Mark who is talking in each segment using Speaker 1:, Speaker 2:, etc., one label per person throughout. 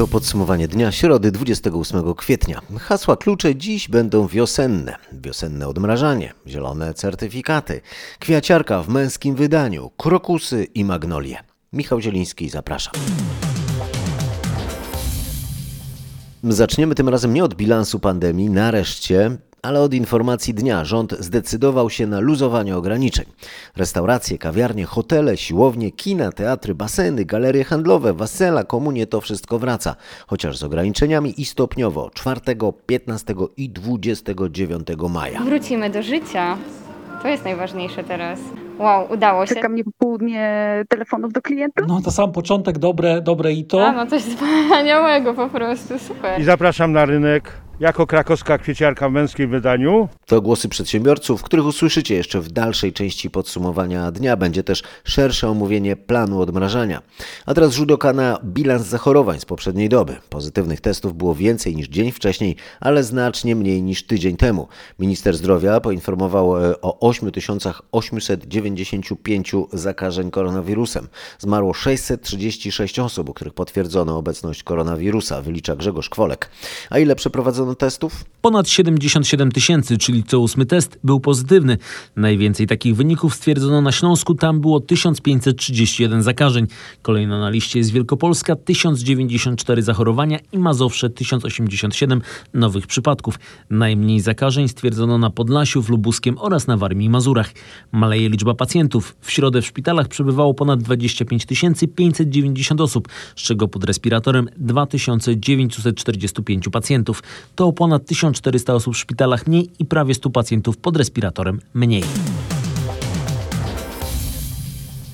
Speaker 1: To podsumowanie dnia środy 28 kwietnia. Hasła klucze dziś będą wiosenne. Wiosenne odmrażanie, zielone certyfikaty, kwiaciarka w męskim wydaniu, krokusy i magnolie. Michał Zieliński, zapraszam. Zaczniemy tym razem nie od bilansu pandemii, nareszcie, ale od informacji dnia. Rząd zdecydował się na luzowanie ograniczeń. Restauracje, kawiarnie, hotele, siłownie, kina, teatry, baseny, galerie handlowe, wesela, komunie to wszystko wraca. Chociaż z ograniczeniami i stopniowo 4, 15 i 29 maja.
Speaker 2: Wrócimy do życia. To jest najważniejsze teraz. Wow, udało się.
Speaker 3: Czeka mnie popołudnie telefonów do klientów.
Speaker 4: No to sam początek, dobre, dobre i to.
Speaker 2: A, no coś wspaniałego po prostu, super.
Speaker 5: I zapraszam na rynek jako krakowska kwieciarka w męskim wydaniu.
Speaker 1: To głosy przedsiębiorców, których usłyszycie jeszcze w dalszej części podsumowania dnia. Będzie też szersze omówienie planu odmrażania. A teraz rzut oka na bilans zachorowań z poprzedniej doby. Pozytywnych testów było więcej niż dzień wcześniej, ale znacznie mniej niż tydzień temu. Minister zdrowia poinformował e, o 8895 zakażeń koronawirusem. Zmarło 636 osób, u których potwierdzono obecność koronawirusa, wylicza Grzegorz Kwolek. A ile przeprowadzono testów?
Speaker 4: Ponad 77 tysięcy, czyli co ósmy test był pozytywny. Najwięcej takich wyników stwierdzono na Śląsku, tam było 1531 zakażeń. Kolejna na liście jest Wielkopolska, 1094 zachorowania i Mazowsze, 1087 nowych przypadków. Najmniej zakażeń stwierdzono na Podlasiu, w Lubuskiem oraz na Warmii i Mazurach. Maleje liczba pacjentów. W środę w szpitalach przebywało ponad 25 590 osób, z czego pod respiratorem 2945 pacjentów. To o ponad 1400 osób w szpitalach mniej i prawie 100 pacjentów pod respiratorem mniej.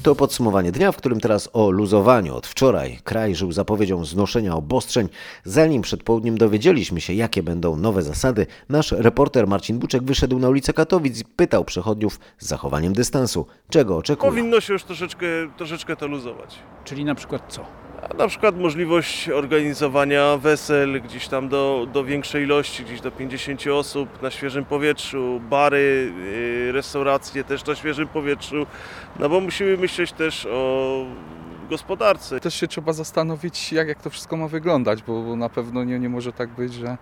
Speaker 1: To podsumowanie dnia, w którym teraz o luzowaniu. Od wczoraj kraj żył zapowiedzią znoszenia obostrzeń. Zanim przed południem dowiedzieliśmy się, jakie będą nowe zasady, nasz reporter Marcin Buczek wyszedł na ulicę Katowic i pytał przechodniów z zachowaniem dystansu, czego oczekują.
Speaker 6: Powinno się już troszeczkę, troszeczkę to luzować.
Speaker 7: Czyli na przykład co?
Speaker 6: A na przykład możliwość organizowania wesel gdzieś tam do, do większej ilości, gdzieś do 50 osób na świeżym powietrzu, bary, yy, restauracje też na świeżym powietrzu, no bo musimy myśleć też o gospodarce.
Speaker 8: Też się trzeba zastanowić, jak, jak to wszystko ma wyglądać, bo, bo na pewno nie, nie może tak być, że,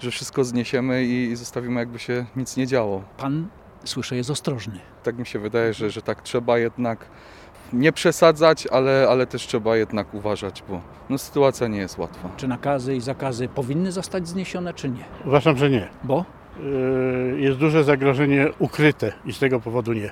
Speaker 8: że wszystko zniesiemy i, i zostawimy, jakby się nic nie działo.
Speaker 7: Pan, słyszę, jest ostrożny.
Speaker 8: Tak mi się wydaje, że, że tak trzeba jednak nie przesadzać, ale, ale też trzeba jednak uważać, bo no, sytuacja nie jest łatwa.
Speaker 7: Czy nakazy i zakazy powinny zostać zniesione, czy nie?
Speaker 5: Uważam, że nie.
Speaker 7: Bo
Speaker 5: Yy, Jest duże zagrożenie ukryte i z tego powodu nie.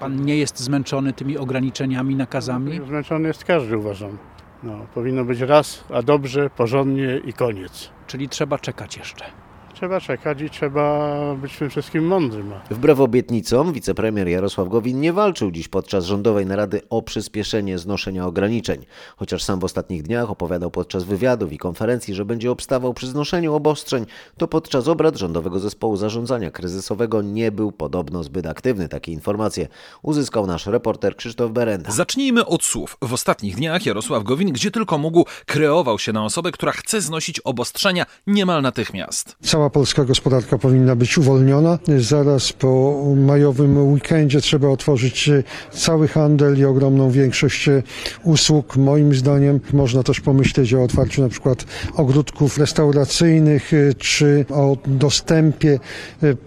Speaker 7: pan nie jest zmęczony tymi ograniczeniami, nakazami?
Speaker 5: Zmęczony jest każdy, uważam. No, powinno być raz, a dobrze, porządnie i koniec.
Speaker 7: Czyli trzeba czekać jeszcze.
Speaker 5: Trzeba czekać i trzeba być w tym wszystkim mądrym.
Speaker 1: Wbrew obietnicom, wicepremier Jarosław Gowin nie walczył dziś podczas rządowej narady o przyspieszenie znoszenia ograniczeń. Chociaż sam w ostatnich dniach opowiadał podczas wywiadów i konferencji, że będzie obstawał przy znoszeniu obostrzeń, to podczas obrad Rządowego Zespołu Zarządzania Kryzysowego nie był podobno zbyt aktywny. Takie informacje uzyskał nasz reporter Krzysztof Berenda.
Speaker 9: Zacznijmy od słów. W ostatnich dniach Jarosław Gowin, gdzie tylko mógł, kreował się na osobę, która chce znosić obostrzenia niemal natychmiast.
Speaker 10: Cała polska gospodarka powinna być uwolniona. Zaraz po majowym weekendzie trzeba otworzyć e, cały handel i ogromną większość e, usług. Moim zdaniem można też pomyśleć o otwarciu na przykład ogródków restauracyjnych e, czy o dostępie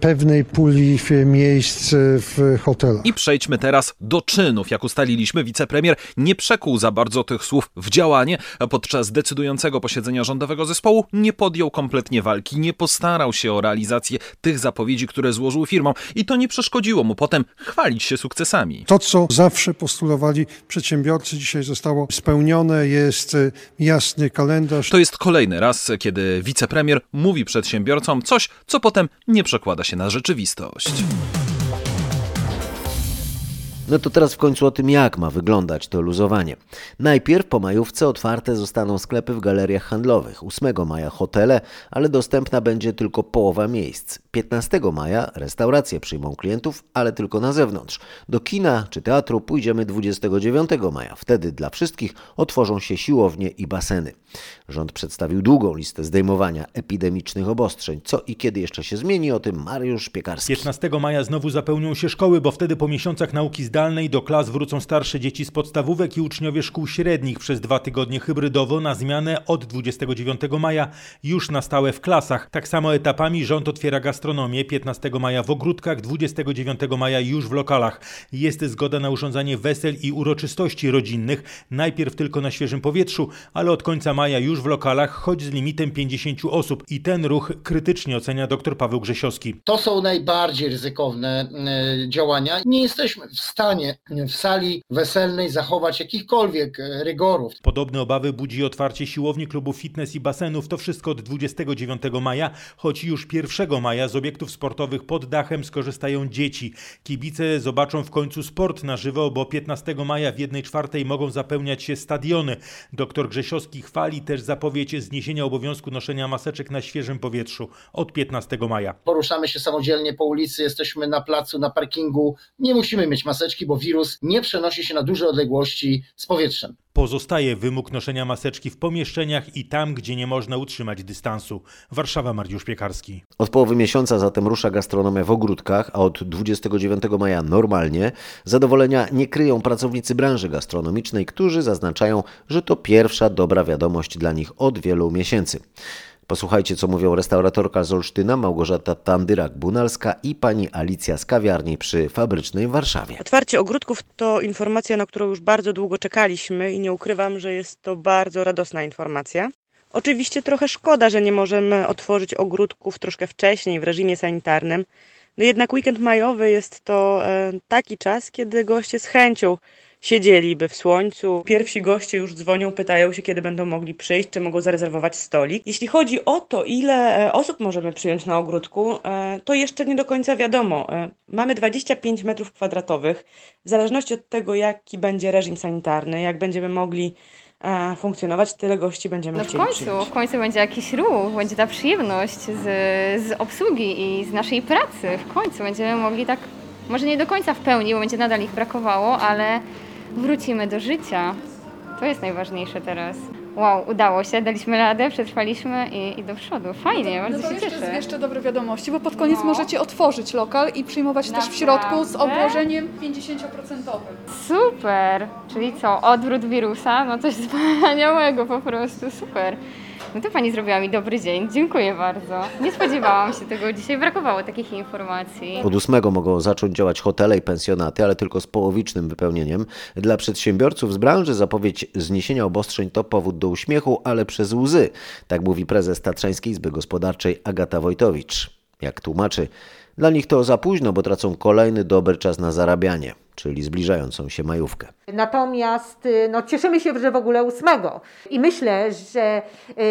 Speaker 10: pewnej puli miejsc w hotelach.
Speaker 9: I przejdźmy teraz do czynów. Jak ustaliliśmy, wicepremier nie przekuł za bardzo tych słów w działanie, podczas decydującego posiedzenia rządowego zespołu nie podjął kompletnie walki, nie postarał się o realizację tych zapowiedzi, które złożył firmom i to nie przeszkodziło mu potem chwalić się sukcesami.
Speaker 10: To, co zawsze postulowali przedsiębiorcy, dzisiaj zostało spełnione. Jest e, jasny kalendarz.
Speaker 9: To jest kolejny raz, kiedy wicepremier mówi przedsiębiorcom coś, co potem nie przekłada się na rzeczywistość.
Speaker 1: No to teraz w końcu o tym, jak ma wyglądać to luzowanie. Najpierw po majówce otwarte zostaną sklepy w galeriach handlowych. 8 maja hotele, ale dostępna będzie tylko połowa miejsc. 15 maja restauracje przyjmą klientów, ale tylko na zewnątrz. Do kina czy teatru pójdziemy 29 maja. Wtedy dla wszystkich otworzą się siłownie i baseny. Rząd przedstawił długą listę zdejmowania epidemicznych obostrzeń. Co i kiedy jeszcze się zmieni, o tym Mariusz Piekarski.
Speaker 11: 15 maja znowu zapełnią się szkoły, bo wtedy po miesiącach nauki zdalnej do klas wrócą starsze dzieci z podstawówek i uczniowie szkół średnich przez dwa tygodnie hybrydowo na zmianę od 29 maja już na stałe w klasach. Tak samo etapami rząd otwiera gastronomię 15 maja w ogródkach, 29 maja już w lokalach. Jest zgoda na urządzanie wesel i uroczystości rodzinnych, najpierw tylko na świeżym powietrzu, ale od końca maja już w lokalach, choć z limitem 50 osób. I ten ruch krytycznie ocenia dr Paweł Grzesiowski.
Speaker 12: To są najbardziej ryzykowne e, działania. Nie jesteśmy w stanie w sali weselnej zachować jakichkolwiek e, rygorów.
Speaker 11: Podobne obawy budzi otwarcie siłowni, klubu fitness i basenów. To wszystko od 29 maja, choć już 1 maja z obiektów sportowych pod dachem skorzystają dzieci. Kibice zobaczą w końcu sport na żywo, bo 15 maja w 1 czwartej mogą zapełniać się stadiony. Doktor Grzesiowski chwali też zapowiedź zniesienia obowiązku noszenia maseczek na świeżym powietrzu od 15 maja.
Speaker 12: Poruszamy się samodzielnie po ulicy, jesteśmy na placu, na parkingu. Nie musimy mieć maseczki, bo wirus nie przenosi się na duże odległości z powietrzem.
Speaker 11: Pozostaje wymóg noszenia maseczki w pomieszczeniach i tam, gdzie nie można utrzymać dystansu. Warszawa, Mariusz Piekarski.
Speaker 1: Od połowy miesiąca zatem rusza gastronomia w ogródkach, a od 29 maja normalnie. Zadowolenia nie kryją pracownicy branży gastronomicznej, którzy zaznaczają, że to pierwsza dobra wiadomość dla nich od wielu miesięcy. Posłuchajcie, co mówią restauratorka z Olsztyna Małgorzata Tandyrak-Bunalska i pani Alicja z kawiarni przy Fabrycznej w Warszawie.
Speaker 13: Otwarcie ogródków to informacja, na którą już bardzo długo czekaliśmy i nie ukrywam, że jest to bardzo radosna informacja. Oczywiście trochę szkoda, że nie możemy otworzyć ogródków troszkę wcześniej w reżimie sanitarnym. No jednak weekend majowy jest to e, taki czas, kiedy goście z chęcią siedzieliby w słońcu. Pierwsi goście już dzwonią, pytają się, kiedy będą mogli przyjść, czy mogą zarezerwować stolik. Jeśli chodzi o to, ile e, osób możemy przyjąć na ogródku, e, to jeszcze nie do końca wiadomo. E, Mamy 25 metrów kwadratowych. W zależności od tego, jaki będzie reżim sanitarny, jak będziemy mogli funkcjonować, tyle gości będziemy
Speaker 2: No w
Speaker 13: chcieli
Speaker 2: końcu,
Speaker 13: przyjąć.
Speaker 2: w końcu będzie jakiś ruch, będzie ta przyjemność z, z obsługi i z naszej pracy. W końcu będziemy mogli tak, może nie do końca w pełni, bo będzie nadal ich brakowało, ale wrócimy do życia. To jest najważniejsze teraz. Wow, udało się, daliśmy radę, przetrwaliśmy i, i do przodu. Fajnie,
Speaker 14: No
Speaker 2: bardzo
Speaker 14: to
Speaker 2: się
Speaker 14: jeszcze,
Speaker 2: cieszę.
Speaker 14: jeszcze dobre wiadomości, bo pod koniec
Speaker 2: No.
Speaker 14: możecie otworzyć lokal i przyjmować też w środku z
Speaker 2: Naprawdę?
Speaker 14: obłożeniem 50%.
Speaker 2: Super! Czyli co, odwrót wirusa? No coś wspaniałego po prostu, super. No to Pani zrobiła mi dobry dzień, dziękuję bardzo. Nie spodziewałam się tego dzisiaj, brakowało takich informacji.
Speaker 1: Od 8 mogą zacząć działać hotele i pensjonaty, ale tylko z połowicznym wypełnieniem. Dla przedsiębiorców z branży zapowiedź zniesienia obostrzeń to powód do uśmiechu, ale przez łzy. Tak mówi prezes Tatrzańskiej Izby Gospodarczej Agata Wojtowicz. Jak tłumaczy, dla nich to za późno, bo tracą kolejny dobry czas na zarabianie, czyli zbliżającą się majówkę.
Speaker 15: Natomiast y, no, cieszymy się, że w ogóle ósmego. I myślę, że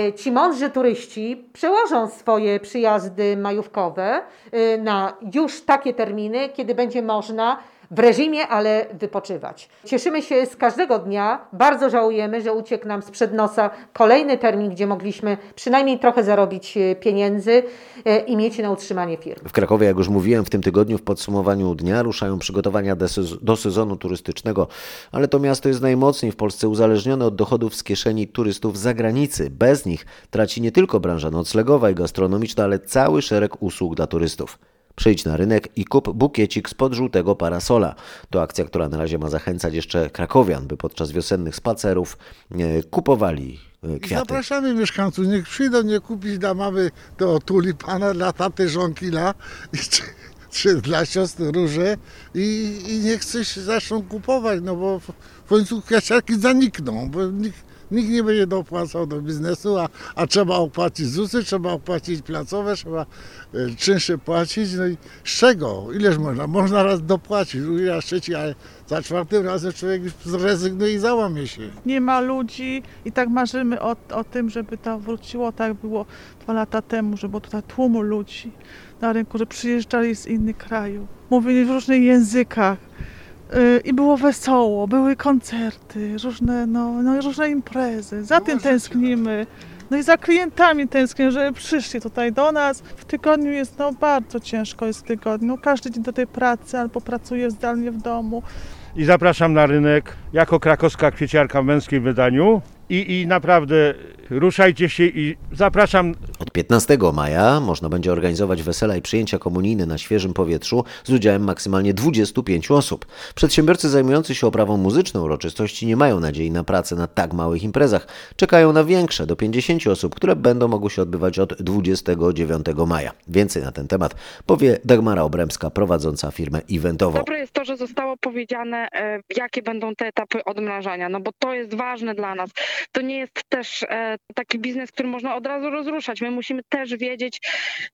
Speaker 15: y, ci mądrzy turyści przełożą swoje przyjazdy majówkowe y, na już takie terminy, kiedy będzie można w reżimie, ale wypoczywać. Cieszymy się z każdego dnia. Bardzo żałujemy, że uciekł nam sprzed nosa kolejny termin, gdzie mogliśmy przynajmniej trochę zarobić y, pieniędzy y, i mieć na utrzymanie firmy.
Speaker 1: W Krakowie, jak już mówiłem, w tym tygodniu w podsumowaniu dnia ruszają przygotowania do sezonu turystycznego, ale to miasto jest najmocniej w Polsce uzależnione od dochodów z kieszeni turystów z zagranicy. Bez nich traci nie tylko branża noclegowa i gastronomiczna, ale cały szereg usług dla turystów. Przyjdź na rynek i kup bukiecik spod żółtego parasola. To akcja, która na razie ma zachęcać jeszcze krakowian, by podczas wiosennych spacerów e, kupowali e, kwiaty.
Speaker 16: Zapraszamy mieszkańców, niech przyjdą, nie kupić dla mamy do tulipana, dla taty żonkila, czy, czy dla siostry róże i, i niech coś zaczną kupować, no bo w końcu kwiaciarki zanikną, bo nikt, nikt nie będzie dopłacał do biznesu, a, a trzeba opłacić ZUSy, trzeba opłacić placowe, trzeba e, czynsze płacić, no i z czego? Ileż można? Można raz dopłacić, drugi raz trzeci, ale za czwartym razem człowiek już zrezygnuje i załamie się.
Speaker 17: nie ma ludzi i tak marzymy o, o tym, żeby to wróciło, tak było dwa lata temu, że było tutaj tłumu ludzi na rynku, że przyjeżdżali z innych krajów, mówili w różnych językach i było wesoło, były koncerty, różne, no, no, różne imprezy, za tym tęsknimy. No i za klientami tęsknię, żeby przyszli tutaj do nas. W tygodniu jest no bardzo ciężko jest w tygodniu. No, każdy dzień do tej pracy albo pracuje zdalnie w domu.
Speaker 18: i zapraszam na rynek jako krakowska kwieciarka w męskim wydaniu. I, I naprawdę ruszajcie się i zapraszam
Speaker 1: Od 15 maja można będzie organizować wesela i przyjęcia komunijne na świeżym powietrzu z udziałem maksymalnie 25 osób. Przedsiębiorcy zajmujący się oprawą muzyczną uroczystości nie mają nadziei na pracę na tak małych imprezach. Czekają na większe, do 50 osób, które będą mogły się odbywać od 29 maja. Więcej na ten temat powie Dagmara Obremska, prowadząca firmę eventową.
Speaker 19: Dobre jest to, że zostało powiedziane, e, jakie będą te etapy odmrażania, no bo to jest ważne dla nas. To nie jest też e, taki biznes, który można od razu rozruszać. My musimy też wiedzieć,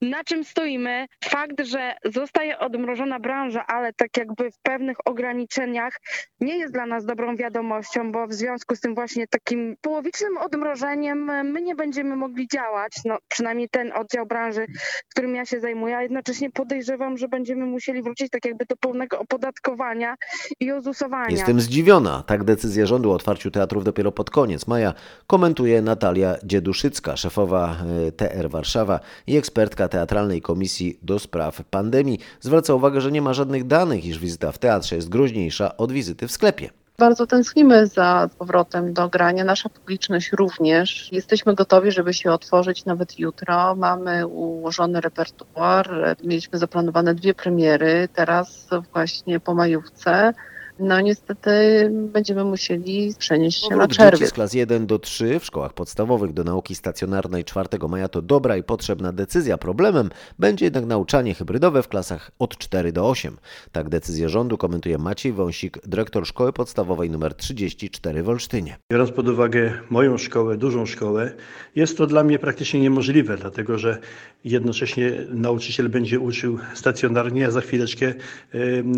Speaker 19: na czym stoimy. Fakt, że zostaje odmrożona branża, ale tak jakby w pewnych ograniczeniach, nie jest dla nas dobrą wiadomością, bo w związku z tym właśnie takim połowicznym odmrożeniem e, my nie będziemy mogli działać, no przynajmniej ten oddział branży, którym ja się zajmuję, a jednocześnie podejrzewam, że będziemy musieli wrócić tak jakby do pełnego opodatkowania i ozusowania.
Speaker 1: Jestem zdziwiona. Tak decyzję rządu o otwarciu teatrów dopiero pod koniec maja komentuje Natalia Dzieduszycka, szefowa e, TR Warszawa i ekspertka Teatralnej Komisji do Spraw Pandemii. Zwraca uwagę, że nie ma żadnych danych, iż wizyta w teatrze jest groźniejsza od wizyty w sklepie.
Speaker 20: Bardzo tęsknimy za powrotem do grania. Nasza publiczność również. Jesteśmy gotowi, żeby się otworzyć nawet jutro. Mamy ułożony repertuar. Mieliśmy zaplanowane dwie premiery. Teraz właśnie po majówce. No niestety będziemy musieli przenieść się na
Speaker 1: Powrót dzieci
Speaker 20: czerwiec.
Speaker 1: z klas 1 do 3 w szkołach podstawowych do nauki stacjonarnej 4 maja to dobra i potrzebna decyzja. Problemem będzie jednak nauczanie hybrydowe w klasach od 4 do 8. Tak decyzję rządu komentuje Maciej Wąsik, dyrektor szkoły podstawowej nr 34 w Olsztynie.
Speaker 21: Biorąc pod uwagę moją szkołę, dużą szkołę, jest to dla mnie praktycznie niemożliwe, dlatego że jednocześnie nauczyciel będzie uczył stacjonarnie, a za chwileczkę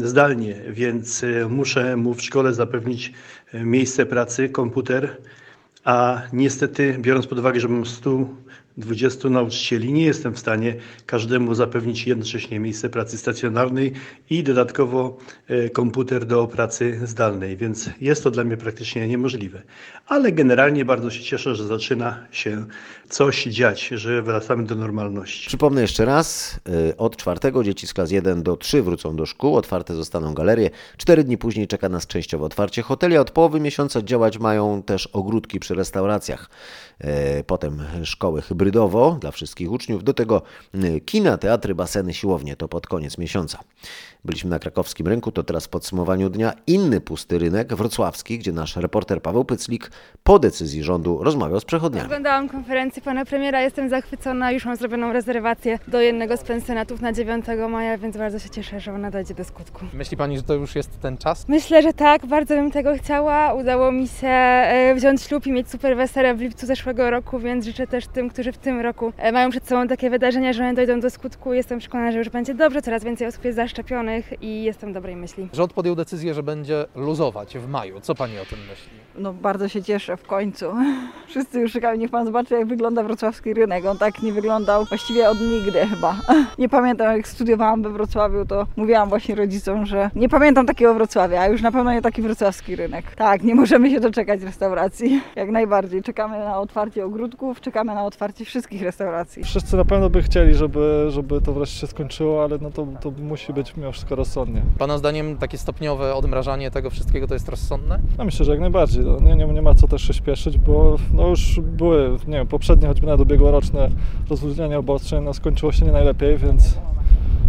Speaker 21: zdalnie, więc y, muszę mu w szkole zapewnić y, miejsce pracy, komputer, a niestety, biorąc pod uwagę, że mam 120 nauczycieli, nie jestem w stanie każdemu zapewnić jednocześnie miejsce pracy stacjonarnej i dodatkowo e, komputer do pracy zdalnej, więc jest to dla mnie praktycznie niemożliwe. Ale generalnie bardzo się cieszę, że zaczyna się coś dziać, że wracamy do normalności.
Speaker 1: Przypomnę jeszcze raz, y, od czwartego dzieci z klas 1 do 3 wrócą do szkół, otwarte zostaną galerie. Cztery dni później czeka nas częściowe otwarcie hoteli, a od połowy miesiąca działać mają też ogródki przy restauracjach. Y, Potem szkoły hybrydowo dla wszystkich uczniów, do tego y, kina, teatry, baseny, siłownie, to pod koniec miesiąca. Byliśmy na krakowskim rynku, to teraz w podsumowaniu dnia inny pusty rynek, wrocławski, gdzie nasz reporter Paweł Pyclik po decyzji rządu rozmawiał z przechodniami.
Speaker 22: Oglądałam konferencję pana premiera, jestem zachwycona, już mam zrobioną rezerwację do jednego z pensjonatów na 9 maja, więc bardzo się cieszę, że ona dojdzie do skutku.
Speaker 23: Myśli Pani, że to już jest ten czas?
Speaker 22: Myślę, że tak, bardzo bym tego chciała. Udało mi się e, wziąć ślub i mieć super wesele w lipcu zeszłego roku, więc życzę też tym, którzy w tym roku e, mają przed sobą takie wydarzenia, że one dojdą do skutku. Jestem przekonana, że już będzie dobrze, coraz więcej osób jest zaszczepionych i jestem dobrej myśli.
Speaker 23: Rząd podjął decyzję, że będzie luzować w maju. Co Pani o tym myśli?
Speaker 24: No bardzo się cieszę w końcu. Wszyscy już czekają, niech pan zobaczy jak wygląda wrocławski rynek. On tak nie wyglądał właściwie od nigdy chyba. Nie pamiętam jak studiowałam we Wrocławiu, to mówiłam właśnie rodzicom, że nie pamiętam takiego Wrocławia, a już na pewno nie taki wrocławski rynek. Tak, nie możemy się doczekać restauracji. Jak najbardziej. Czekamy na otwarcie ogródków, czekamy na otwarcie wszystkich restauracji.
Speaker 25: Wszyscy na pewno by chcieli, żeby, żeby to wreszcie się skończyło, ale no to, to musi być mimo wszystko rozsądnie.
Speaker 23: Pana zdaniem takie stopniowe odmrażanie tego wszystkiego to jest rozsądne?
Speaker 25: No myślę, że jak najbardziej. No, nie, nie, nie ma co też się śpieszyć, bo no już były, nie wiem, poprzednie choćby nawet ubiegłoroczne rozluźnianie obostrzeń, no skończyło się nie najlepiej, więc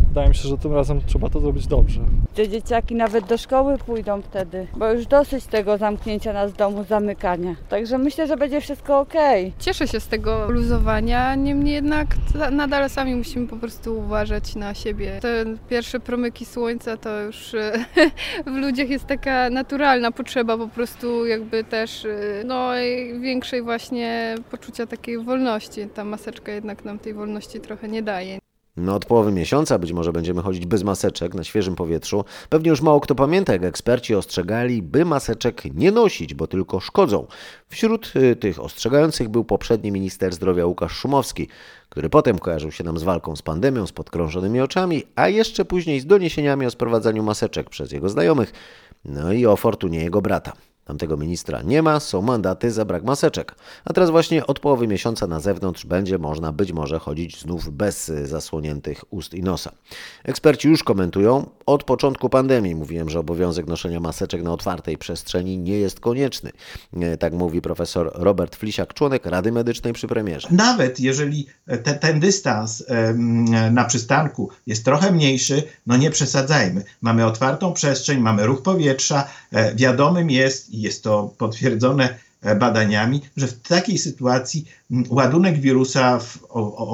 Speaker 25: wydaje mi się, że tym razem trzeba to zrobić dobrze.
Speaker 26: Te dzieciaki nawet do szkoły pójdą wtedy, bo już dosyć tego zamknięcia nas w domu, zamykania. Także myślę, że będzie wszystko ok.
Speaker 27: Cieszę się z tego luzowania, niemniej jednak nadal sami musimy po prostu uważać na siebie. Te pierwsze promyki słońca to już e, w ludziach jest taka naturalna potrzeba po prostu jakby też e, no i większej właśnie poczucia takiej wolności. Ta maseczka jednak nam tej wolności trochę nie daje.
Speaker 1: No od połowy miesiąca być może będziemy chodzić bez maseczek na świeżym powietrzu. Pewnie już mało kto pamięta, jak eksperci ostrzegali, by maseczek nie nosić, bo tylko szkodzą. Wśród y, tych ostrzegających był poprzedni minister zdrowia Łukasz Szumowski, który potem kojarzył się nam z walką z pandemią, z podkrążonymi oczami, a jeszcze później z doniesieniami o sprowadzaniu maseczek przez jego znajomych, no i o fortunie jego brata. Tamtego ministra nie ma, są mandaty za brak maseczek. A teraz właśnie od połowy miesiąca na zewnątrz będzie można być może chodzić znów bez y, zasłoniętych ust i nosa. Eksperci już komentują, od początku pandemii mówiłem, że obowiązek noszenia maseczek na otwartej przestrzeni nie jest konieczny. E, Tak mówi profesor Robert Flisiak, członek Rady Medycznej przy premierze.
Speaker 28: Nawet jeżeli te, ten dystans em, na przystanku jest trochę mniejszy, no nie przesadzajmy. Mamy otwartą przestrzeń, mamy ruch powietrza. E, Wiadomym jest, jest to potwierdzone e, badaniami, że w takiej sytuacji ładunek wirusa w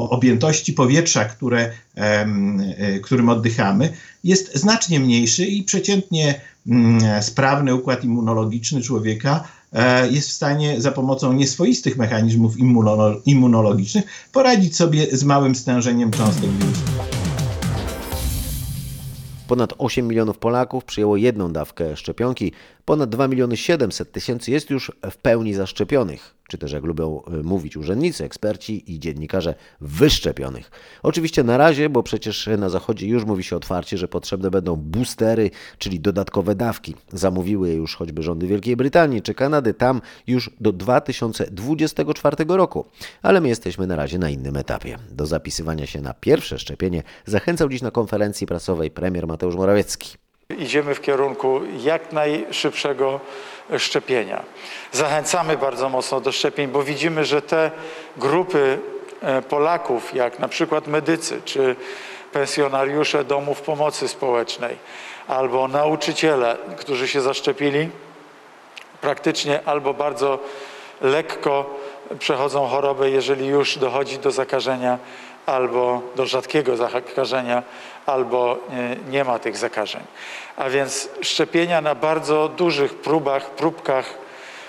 Speaker 28: objętości powietrza, które, e, którym oddychamy, jest znacznie mniejszy i przeciętnie sprawny układ immunologiczny człowieka e, jest w stanie za pomocą nieswoistych mechanizmów immuno- immunologicznych poradzić sobie z małym stężeniem cząstek wirusa.
Speaker 1: Ponad 8 milionów Polaków przyjęło jedną dawkę szczepionki, ponad 2 miliony 700 tysięcy jest już w pełni zaszczepionych, czy też jak lubią y, mówić urzędnicy, eksperci i dziennikarze, wyszczepionych. Oczywiście na razie, bo przecież na Zachodzie już mówi się otwarcie, że potrzebne będą boostery, czyli dodatkowe dawki. Zamówiły je już choćby rządy Wielkiej Brytanii czy Kanady, tam już do 2024 roku. Ale my jesteśmy na razie na innym etapie. Do zapisywania się na pierwsze szczepienie zachęcał dziś na konferencji prasowej premier Mateusz Morawiecki.
Speaker 29: Idziemy w kierunku jak najszybszego szczepienia. Zachęcamy bardzo mocno do szczepień, bo widzimy, że te grupy e, Polaków, jak na przykład medycy czy pensjonariusze domów pomocy społecznej albo nauczyciele, którzy się zaszczepili, praktycznie albo bardzo lekko przechodzą chorobę, jeżeli już dochodzi do zakażenia, albo do rzadkiego zakażenia, albo e, nie ma tych zakażeń. A więc szczepienia na bardzo dużych próbach, próbkach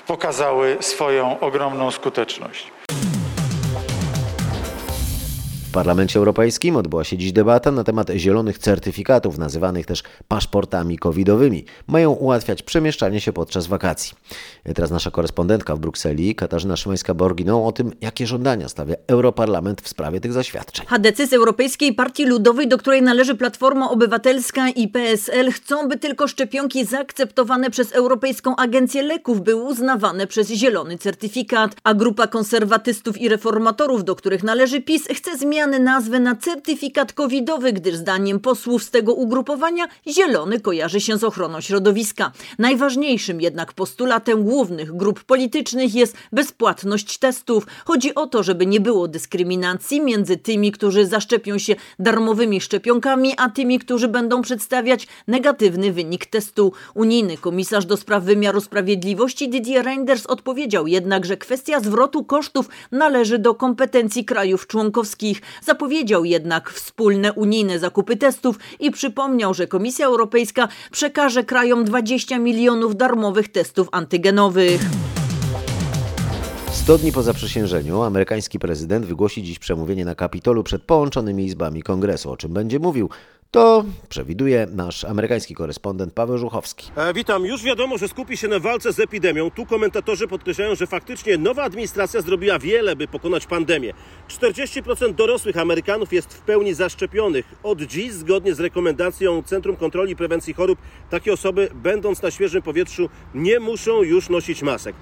Speaker 29: pokazały swoją ogromną skuteczność.
Speaker 1: Parlamencie Europejskim odbyła się dziś debata na temat zielonych certyfikatów, nazywanych też paszportami covidowymi. Mają ułatwiać przemieszczanie się podczas wakacji. Teraz nasza korespondentka w Brukseli, Katarzyna Szymańska-Borginą, o tym, jakie żądania stawia Europarlament w sprawie tych zaświadczeń.
Speaker 30: Hadecy z Europejskiej Partii Ludowej, do której należy Platforma Obywatelska i PSL, chcą, by tylko szczepionki zaakceptowane przez Europejską Agencję Leków były uznawane przez zielony certyfikat. A grupa konserwatystów i reformatorów, do których należy PiS, chce zmiany nazwy na certyfikat covidowy, gdyż zdaniem posłów z tego ugrupowania zielony kojarzy się z ochroną środowiska. Najważniejszym jednak postulatem głównych grup politycznych jest bezpłatność testów. Chodzi o to, żeby nie było dyskryminacji między tymi, którzy zaszczepią się darmowymi szczepionkami, a tymi, którzy będą przedstawiać negatywny wynik testu. Unijny komisarz do spraw wymiaru sprawiedliwości Didier Reinders odpowiedział jednak, że kwestia zwrotu kosztów należy do kompetencji krajów członkowskich. Zapowiedział jednak wspólne unijne zakupy testów i przypomniał, że Komisja Europejska przekaże krajom 20 milionów darmowych testów antygenowych.
Speaker 1: 100 dni po zaprzysiężeniu amerykański prezydent wygłosi dziś przemówienie na Kapitolu przed połączonymi izbami kongresu. O czym będzie mówił, to przewiduje nasz amerykański korespondent Paweł Żuchowski.
Speaker 31: E, witam. Już wiadomo, że skupi się na walce z epidemią. Tu komentatorzy podkreślają, że faktycznie nowa administracja zrobiła wiele, by pokonać pandemię. 40% dorosłych Amerykanów jest w pełni zaszczepionych. Od dziś, zgodnie z rekomendacją Centrum Kontroli i Prewencji Chorób, takie osoby, będąc na świeżym powietrzu, nie muszą już nosić masek.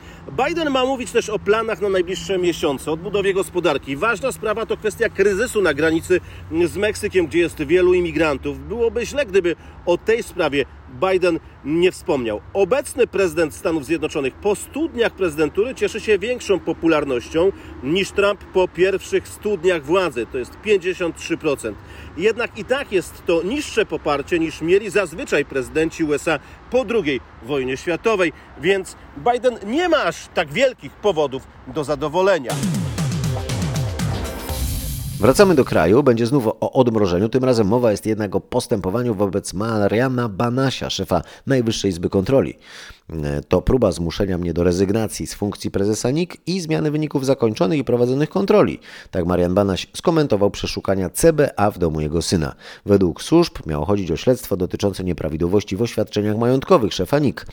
Speaker 31: Biden ma mówić też o planach na najbliższe miesiące, odbudowie gospodarki. Ważna sprawa to kwestia kryzysu na granicy z Meksykiem, gdzie jest wielu imigrantów. Byłoby źle, gdyby o tej sprawie Biden nie wspomniał. Obecny prezydent Stanów Zjednoczonych po studniach prezydentury cieszy się większą popularnością niż Trump po pierwszych studniach władzy, to jest 53%. Jednak i tak jest to niższe poparcie niż mieli zazwyczaj prezydenci USA po II wojnie światowej, więc Biden nie ma aż tak wielkich powodów do zadowolenia.
Speaker 1: Wracamy do kraju. Będzie znów o odmrożeniu. Tym razem mowa jest jednak o postępowaniu wobec Mariana Banasia, szefa Najwyższej Izby Kontroli. To próba zmuszenia mnie do rezygnacji z funkcji prezesa NIK i zmiany wyników zakończonych i prowadzonych kontroli. Tak Marian Banaś skomentował przeszukania CBA w domu jego syna. Według służb miało chodzić o śledztwo dotyczące nieprawidłowości w oświadczeniach majątkowych szefa NIK.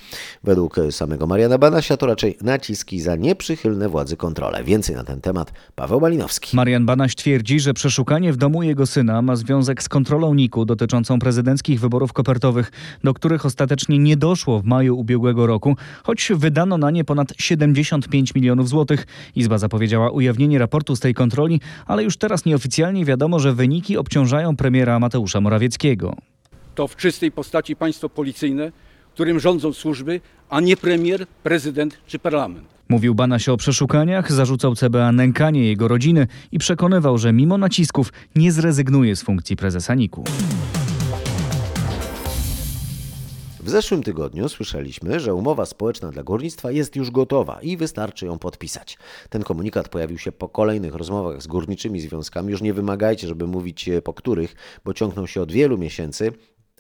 Speaker 1: Według samego Mariana Banasia to raczej naciski za nieprzychylne władzy kontrole. Więcej na ten temat Paweł Malinowski.
Speaker 32: Marian Banaś twierdzi, że przeszukanie w domu jego syna ma związek z kontrolą NIK-u dotyczącą prezydenckich wyborów kopertowych, do których ostatecznie nie doszło w maju ubiegłego roku, choć wydano na nie ponad 75 milionów złotych. Izba zapowiedziała ujawnienie raportu z tej kontroli, ale już teraz nieoficjalnie wiadomo, że wyniki obciążają premiera Mateusza Morawieckiego.
Speaker 33: To w czystej postaci państwo policyjne, którym rządzą służby, a nie premier, prezydent czy parlament.
Speaker 32: Mówił Banaś o przeszukaniach, zarzucał CBA nękanie jego rodziny i przekonywał, że mimo nacisków nie zrezygnuje z funkcji prezesa NIK-u.
Speaker 1: W zeszłym tygodniu słyszeliśmy, że umowa społeczna dla górnictwa jest już gotowa i wystarczy ją podpisać. Ten komunikat pojawił się po kolejnych rozmowach z górniczymi związkami. Już nie wymagajcie, żeby mówić po których, bo ciągną się od wielu miesięcy,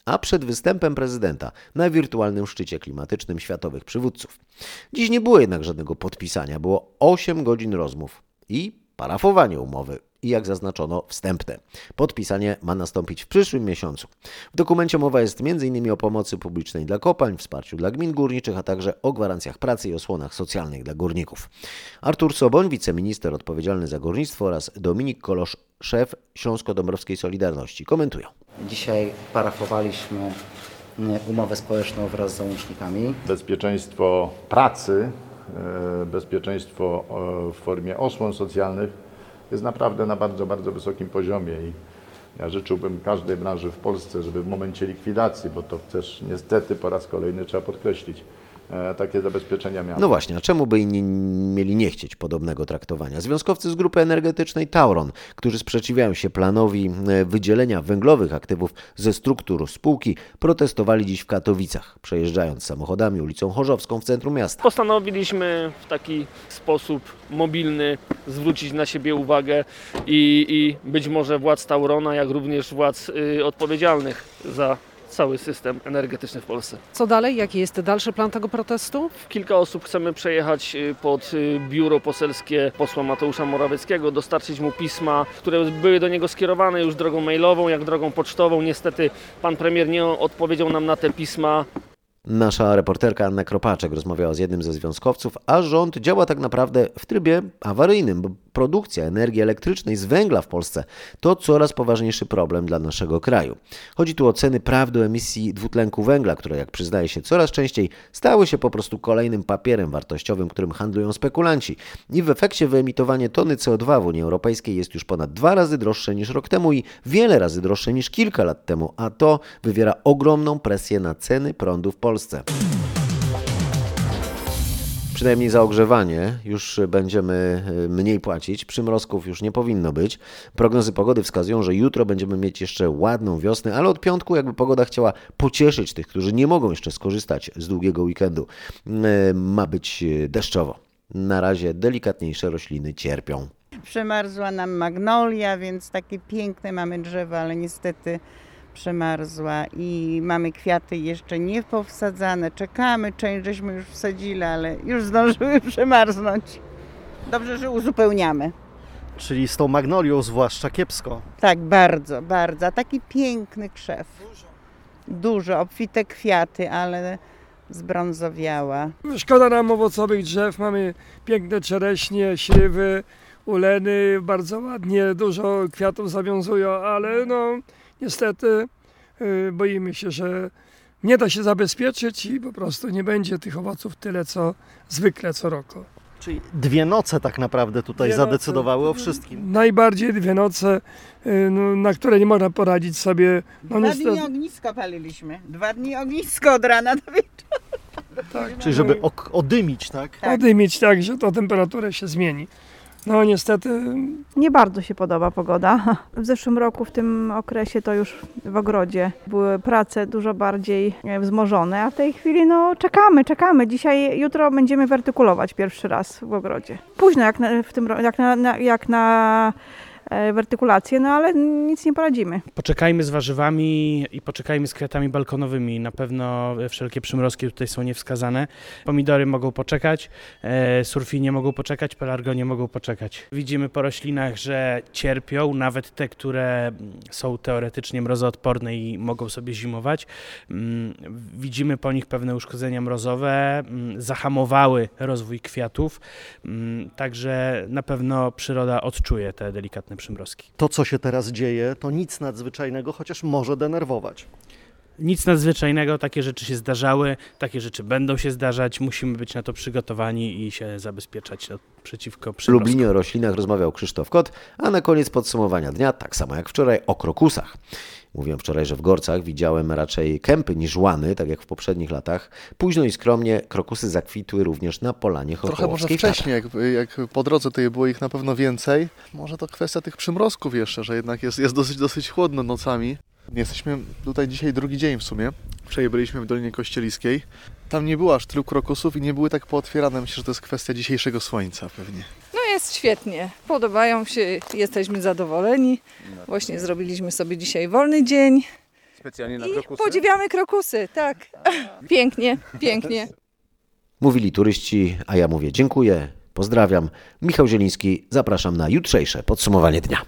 Speaker 1: a przed występem prezydenta na wirtualnym szczycie klimatycznym światowych przywódców. Dziś nie było jednak żadnego podpisania, było 8 godzin rozmów i parafowanie umowy i jak zaznaczono wstępne. Podpisanie ma nastąpić w przyszłym miesiącu. W dokumencie mowa jest m.in. o pomocy publicznej dla kopalń, wsparciu dla gmin górniczych, a także o gwarancjach pracy i osłonach socjalnych dla górników. Artur Soboń, wiceminister odpowiedzialny za górnictwo oraz Dominik Kolosz, szef Śląsko-Dąbrowskiej Solidarności komentują.
Speaker 34: Dzisiaj parafowaliśmy umowę społeczną wraz z załącznikami.
Speaker 35: Bezpieczeństwo pracy, bezpieczeństwo w formie osłon socjalnych jest naprawdę na bardzo, bardzo wysokim poziomie i ja życzyłbym każdej branży w Polsce, żeby w momencie likwidacji, bo to też niestety po raz kolejny trzeba podkreślić, takie zabezpieczenia miały.
Speaker 1: No właśnie, a czemu by inni mieli nie chcieć podobnego traktowania? Związkowcy z grupy energetycznej Tauron, którzy sprzeciwiają się planowi wydzielenia węglowych aktywów ze struktur spółki, protestowali dziś w Katowicach, przejeżdżając samochodami ulicą Chorzowską w centrum miasta.
Speaker 36: Postanowiliśmy w taki sposób mobilny zwrócić na siebie uwagę i, i być może władz Taurona, jak również władz y, odpowiedzialnych za cały system energetyczny w Polsce.
Speaker 37: Co dalej? Jaki jest dalszy plan tego protestu?
Speaker 36: Kilka osób chcemy przejechać pod biuro poselskie posła Mateusza Morawieckiego, dostarczyć mu pisma, które były do niego skierowane już drogą mailową, jak drogą pocztową. Niestety pan premier nie odpowiedział nam na te pisma.
Speaker 1: Nasza reporterka Anna Kropaczek rozmawiała z jednym ze związkowców, a rząd działa tak naprawdę w trybie awaryjnym, bo produkcja energii elektrycznej z węgla w Polsce to coraz poważniejszy problem dla naszego kraju. Chodzi tu o ceny praw do emisji dwutlenku węgla, które jak przyznaje się coraz częściej stały się po prostu kolejnym papierem wartościowym, którym handlują spekulanci. I w efekcie wyemitowanie tony CO2 w Unii Europejskiej jest już ponad dwa razy droższe niż rok temu i wiele razy droższe niż kilka lat temu, a to wywiera ogromną presję na ceny prądu w Polsce. Przynajmniej za ogrzewanie już będziemy mniej płacić, przymrozków już nie powinno być. Prognozy pogody wskazują, że jutro będziemy mieć jeszcze ładną wiosnę, ale od piątku jakby pogoda chciała pocieszyć tych, którzy nie mogą jeszcze skorzystać z długiego weekendu. Ma być deszczowo. Na razie delikatniejsze rośliny cierpią.
Speaker 38: Przemarzła nam magnolia, więc takie piękne mamy drzewa, ale niestety przemarzła i mamy kwiaty jeszcze nie powsadzane. Czekamy, część żeśmy już wsadzili, ale już zdążyły przemarznąć. Dobrze, że uzupełniamy.
Speaker 39: Czyli z tą magnolią zwłaszcza kiepsko.
Speaker 38: Tak, bardzo, bardzo. A taki piękny krzew. Dużo, obfite kwiaty, ale zbrązowiała.
Speaker 40: Szkoda nam owocowych drzew, mamy piękne czereśnie, śliwy, uleny, bardzo ładnie, dużo kwiatów zawiązują, ale no niestety yy, boimy się, że nie da się zabezpieczyć i po prostu nie będzie tych owoców tyle, co zwykle co roku.
Speaker 39: Czyli dwie noce tak naprawdę tutaj
Speaker 40: Dwie
Speaker 39: zadecydowały
Speaker 40: noce.
Speaker 39: o wszystkim.
Speaker 40: Najbardziej dwie noce, yy, no, na które nie można poradzić sobie. No,
Speaker 38: Dwa
Speaker 40: niestety,
Speaker 38: dni ognisko paliliśmy. Dwa dni ognisko od rana do wieczoru.
Speaker 40: tak,
Speaker 39: Czyli żeby ok- odymić, tak?
Speaker 40: Odymić tak, że to temperatura się zmieni. No niestety
Speaker 22: Nie bardzo się podoba pogoda. W zeszłym roku w tym okresie to już w ogrodzie były prace dużo bardziej e, wzmożone, a w tej chwili no czekamy, czekamy. Dzisiaj, jutro będziemy wertykulować pierwszy raz w ogrodzie. Późno jak na, w tym, jak na, na, jak na wertykulację, no ale nic nie poradzimy.
Speaker 41: Poczekajmy z warzywami i poczekajmy z kwiatami balkonowymi. Na pewno wszelkie przymrozki tutaj są niewskazane. Pomidory mogą poczekać, e, surfinie mogą poczekać, pelargonie mogą poczekać. Widzimy po roślinach, że cierpią, nawet te, które mm, są teoretycznie mrozoodporne i mogą sobie zimować. Mm, Widzimy po nich pewne uszkodzenia mrozowe, mm, zahamowały rozwój kwiatów, także na pewno przyroda odczuje te delikatne przymrozki.
Speaker 42: To, co się teraz dzieje, to nic nadzwyczajnego, chociaż może denerwować.
Speaker 41: Nic nadzwyczajnego, takie rzeczy się zdarzały, takie rzeczy będą się zdarzać, musimy być na to przygotowani i się zabezpieczać no, przeciwko
Speaker 1: W
Speaker 41: przymrozkom.
Speaker 1: Lublinie o roślinach rozmawiał Krzysztof Kot, a na koniec podsumowania dnia, tak samo jak wczoraj, o krokusach. Mówiłem wczoraj, że w Gorcach widziałem raczej kępy niż łany, tak jak w poprzednich latach. Późno i skromnie krokusy zakwitły również na polanie
Speaker 43: Trochę może wcześniej, jak, jak po drodze tutaj było ich na pewno więcej. Może to kwestia tych przymrozków jeszcze, że jednak jest, jest dosyć, dosyć chłodno nocami. Jesteśmy tutaj dzisiaj drugi dzień w sumie. Wczoraj byliśmy w Dolinie Kościeliskiej. Tam nie było aż tylu krokusów i nie były tak pootwierane. Myślę, że to jest kwestia dzisiejszego słońca pewnie.
Speaker 24: No jest świetnie. Podobają się, jesteśmy zadowoleni. Właśnie zrobiliśmy sobie dzisiaj wolny dzień.
Speaker 43: Specjalnie na
Speaker 24: I podziwiamy krokusy, tak. Pięknie, pięknie.
Speaker 1: Mówili turyści, a ja mówię dziękuję, pozdrawiam. Michał Zieliński, zapraszam na jutrzejsze podsumowanie dnia.